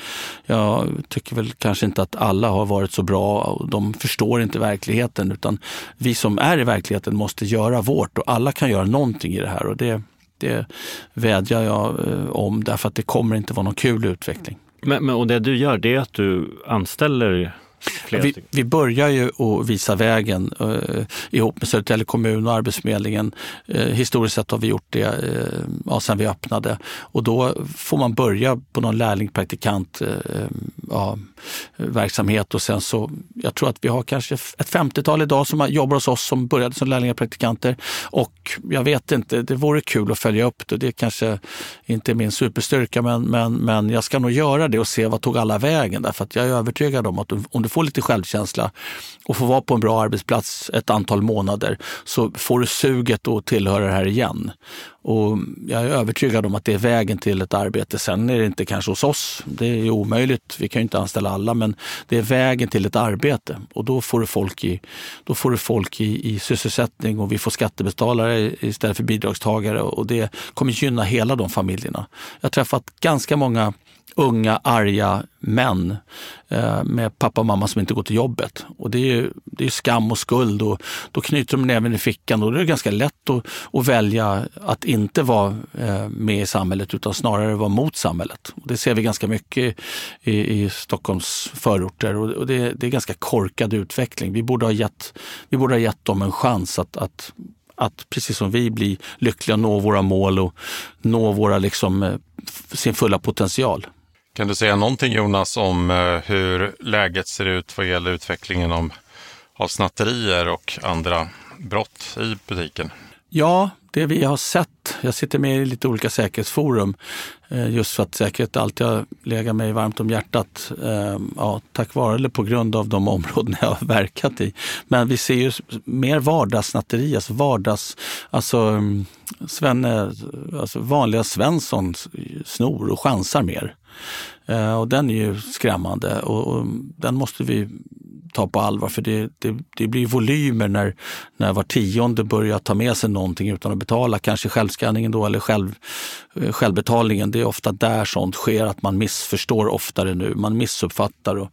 Jag tycker väl kanske inte att alla har varit så bra och de förstår inte verkligheten utan vi som är i verkligheten måste göra vårt och alla kan göra någonting i det här och det, det vädjar jag eh, om därför att det kommer inte vara någon kul utveckling. Men, men, och det du gör det är att du anställer vi, vi, börjar ju att visa vägen eh, ihop med Södertälje kommun och Arbetsförmedlingen. Eh, historiskt sett har vi gjort det eh, ja, sen vi öppnade och då får man börja på någon lärling, praktikant, eh, ja, verksamhet och sen så, jag tror att vi har kanske ett 50-tal idag som jobbar hos oss som började som lärlingar och praktikanter. Och jag vet inte, det vore kul att följa upp det. Det kanske inte är min superstyrka men, men, men jag ska nog göra det och se vad tog alla vägen. Därför att jag är övertygad om att om du får lite självkänsla och får vara på en bra arbetsplats ett antal månader så får du suget att tillhöra det här igen. Och jag är övertygad om att det är vägen till ett arbete. Sen är det inte kanske hos oss, det är omöjligt, vi kan ju inte anställa alla, men det är vägen till ett arbete. Och då får du folk i, då får du folk i, i sysselsättning och vi får skattebetalare istället för bidragstagare och det kommer gynna hela de familjerna. Jag har träffat ganska många unga arga män eh, med pappa och mamma som inte går till jobbet. Och det är, ju, det är skam och skuld och då knyter de näven i fickan och då är det ganska lätt att, att välja att inte vara eh, med i samhället utan snarare vara mot samhället. Och det ser vi ganska mycket i, i Stockholms förorter och, och det, det, är ganska korkad utveckling. Vi borde ha gett, vi borde ha gett dem en chans att, att att precis som vi bli lyckliga, nå våra mål och nå våra, liksom, eh, sin fulla potential. Kan du säga någonting Jonas om eh, hur läget ser ut vad gäller utvecklingen av snatterier och andra brott i butiken? Ja, det vi har sett, jag sitter med i lite olika säkerhetsforum eh, just för att säkerhet alltid har legat mig varmt om hjärtat. Eh, ja, tack vare eller på grund av de områden jag har verkat i. Men vi ser ju mer vardagssnatteri, alltså vardags, alltså, mm, Svenne, eh, alltså vanliga Svensson snor och chansar mer. Och den är ju skrämmande och den måste vi ta på allvar för det, det, det, blir volymer när, när var tionde börjar ta med sig någonting utan att betala. Kanske självskanningen då eller själv, eh, självbetalningen. Det är ofta där sånt sker, att man missförstår oftare nu. Man missuppfattar. Och,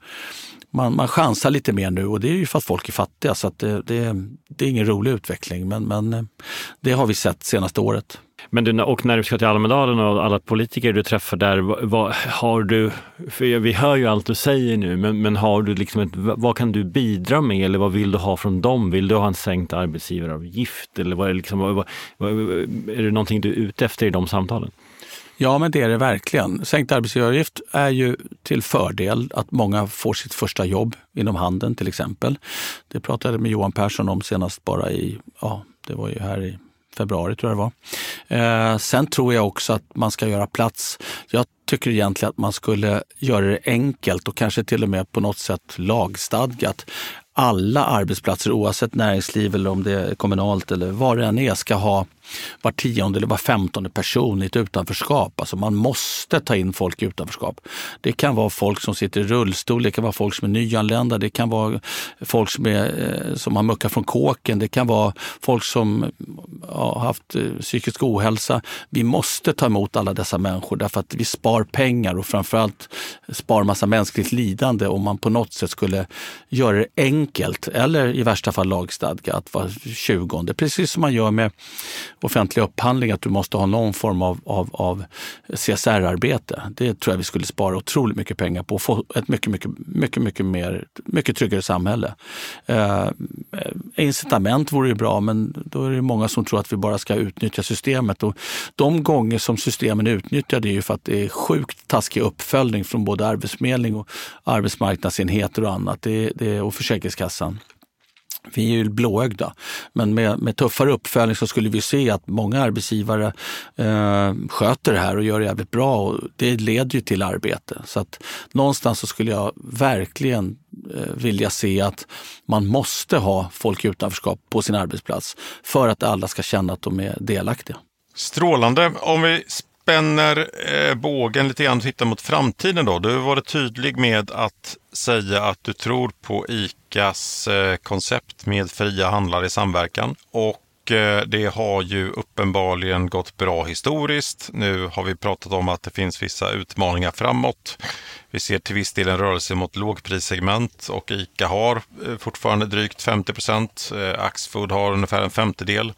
man, man chansar lite mer nu och det är ju för att folk är fattiga så det, det, det, är ingen rolig utveckling men, men eh, det har vi sett senaste året. Men du, och när du ska till Almedalen och alla politiker du träffar där, vad, har du, för vi hör ju allt du säger nu, men, men har du liksom ett, vad kan du bidra med eller vad vill du ha från dem? Vill du ha en sänkt arbetsgivaravgift eller vad är, liksom, vad, vad, är det någonting du är ute efter i de samtalen? Ja, men det är det verkligen. Sänkt arbetsgivaravgift är ju till fördel att många får sitt första jobb inom handeln till exempel. Det pratade jag med Johan Persson om senast bara i, ja, det var ju här i februari tror jag det var. Eh, sen tror jag också att man ska göra plats. Jag tycker egentligen att man skulle göra det enkelt och kanske till och med på något sätt lagstadgat alla arbetsplatser oavsett näringsliv eller om det är kommunalt eller vad det än är ska ha var tionde eller var femtonde person i ett utanförskap. Alltså man måste ta in folk i utanförskap. Det kan vara folk som sitter i rullstol, det kan vara folk som är nyanlända, det kan vara folk som, är, eh, som har muckat från kåken, det kan vara folk som har haft eh, psykisk ohälsa. Vi måste ta emot alla dessa människor därför att vi spar pengar och framförallt spar massa mänskligt lidande om man på något sätt skulle göra det enkelt eller i värsta fall lagstadgat att var tjugonde, precis som man gör med offentlig upphandling att du måste ha någon form av, av, av CSR-arbete. Det tror jag vi skulle spara otroligt mycket pengar på och få ett mycket, mycket, mycket, mycket, mer, mycket tryggare samhälle. Eh, eh incitament vore ju bra, men då är det många som tror att vi bara ska utnyttja systemet. Och de gånger som systemen är utnyttjade är ju för att det är sjukt taskig uppföljning från både Arbetsförmedling och arbetsmarknadsenheter och annat. Det, det, och Försäkringskassan. Vi är ju blåögda, men med, med tuffare uppföljning så skulle vi se att många arbetsgivare eh, sköter det här och gör det jävligt bra och det leder ju till arbete. Så att någonstans så skulle jag verkligen eh, vilja se att man måste ha folk i utanförskap på sin arbetsplats för att alla ska känna att de är delaktiga. Strålande. Om vi spänner eh, bågen lite grann och tittar mot framtiden då. Du har varit tydlig med att säga att du tror på ICAs eh, koncept med fria handlare i samverkan. Och eh, det har ju uppenbarligen gått bra historiskt. Nu har vi pratat om att det finns vissa utmaningar framåt. Vi ser till viss del en rörelse mot lågprissegment och ICA har eh, fortfarande drygt 50 procent. Eh, Axfood har ungefär en femtedel.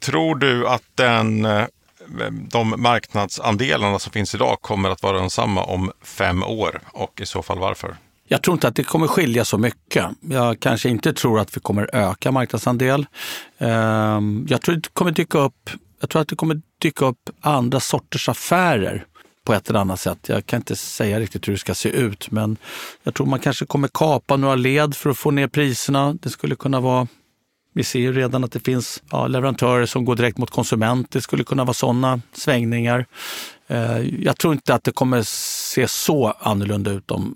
Tror du att den Eh, de marknadsandelarna som finns idag kommer att vara densamma om fem år och i så fall varför? Jag tror inte att det kommer skilja så mycket. Jag kanske inte tror att vi kommer öka marknadsandel. Ehm, jag tror, det kommer dyka upp, jag tror att det kommer dyka upp andra sorters affärer på ett eller annat sätt. Jag kan inte säga riktigt hur det ska se ut, men jag tror man kanske kommer kapa några led för att få ner priserna. Det skulle kunna vara vi ser ju redan att det finns ja, leverantörer som går direkt mot konsument. Det skulle kunna vara sådana svängningar. Eh, jag tror inte att det kommer se så annorlunda ut om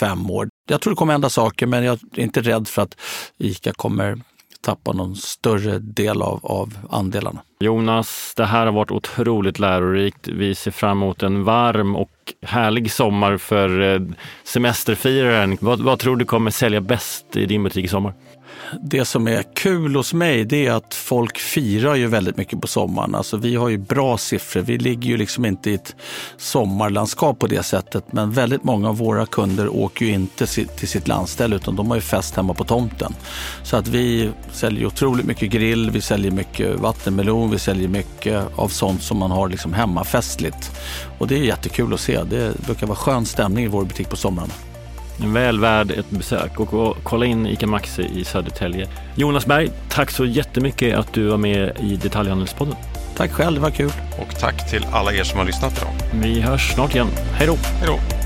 fem år. Jag tror det kommer hända saker, men jag är inte rädd för att ICA kommer tappa någon större del av, av andelarna. Jonas, det här har varit otroligt lärorikt. Vi ser fram emot en varm och härlig sommar för eh, semesterfiraren. Vad, vad tror du kommer sälja bäst i din butik i sommar? Det som är kul hos mig det är att folk firar ju väldigt mycket på sommaren. Alltså vi har ju bra siffror. Vi ligger ju liksom inte i ett sommarlandskap på det sättet. Men väldigt många av våra kunder åker ju inte till sitt landställe utan de har ju fest hemma på tomten. Så att vi säljer otroligt mycket grill, vi säljer mycket vattenmelon, vi säljer mycket av sånt som man har liksom hemmafestligt. Och det är jättekul att se. Det brukar vara skön stämning i vår butik på sommaren. Väl värd ett besök och kolla in ICA Maxi i Södertälje. Jonas Berg, tack så jättemycket att du var med i Detaljhandelspodden. Tack själv, det var kul. Och tack till alla er som har lyssnat idag. Vi hörs snart igen. Hej då! Hej då!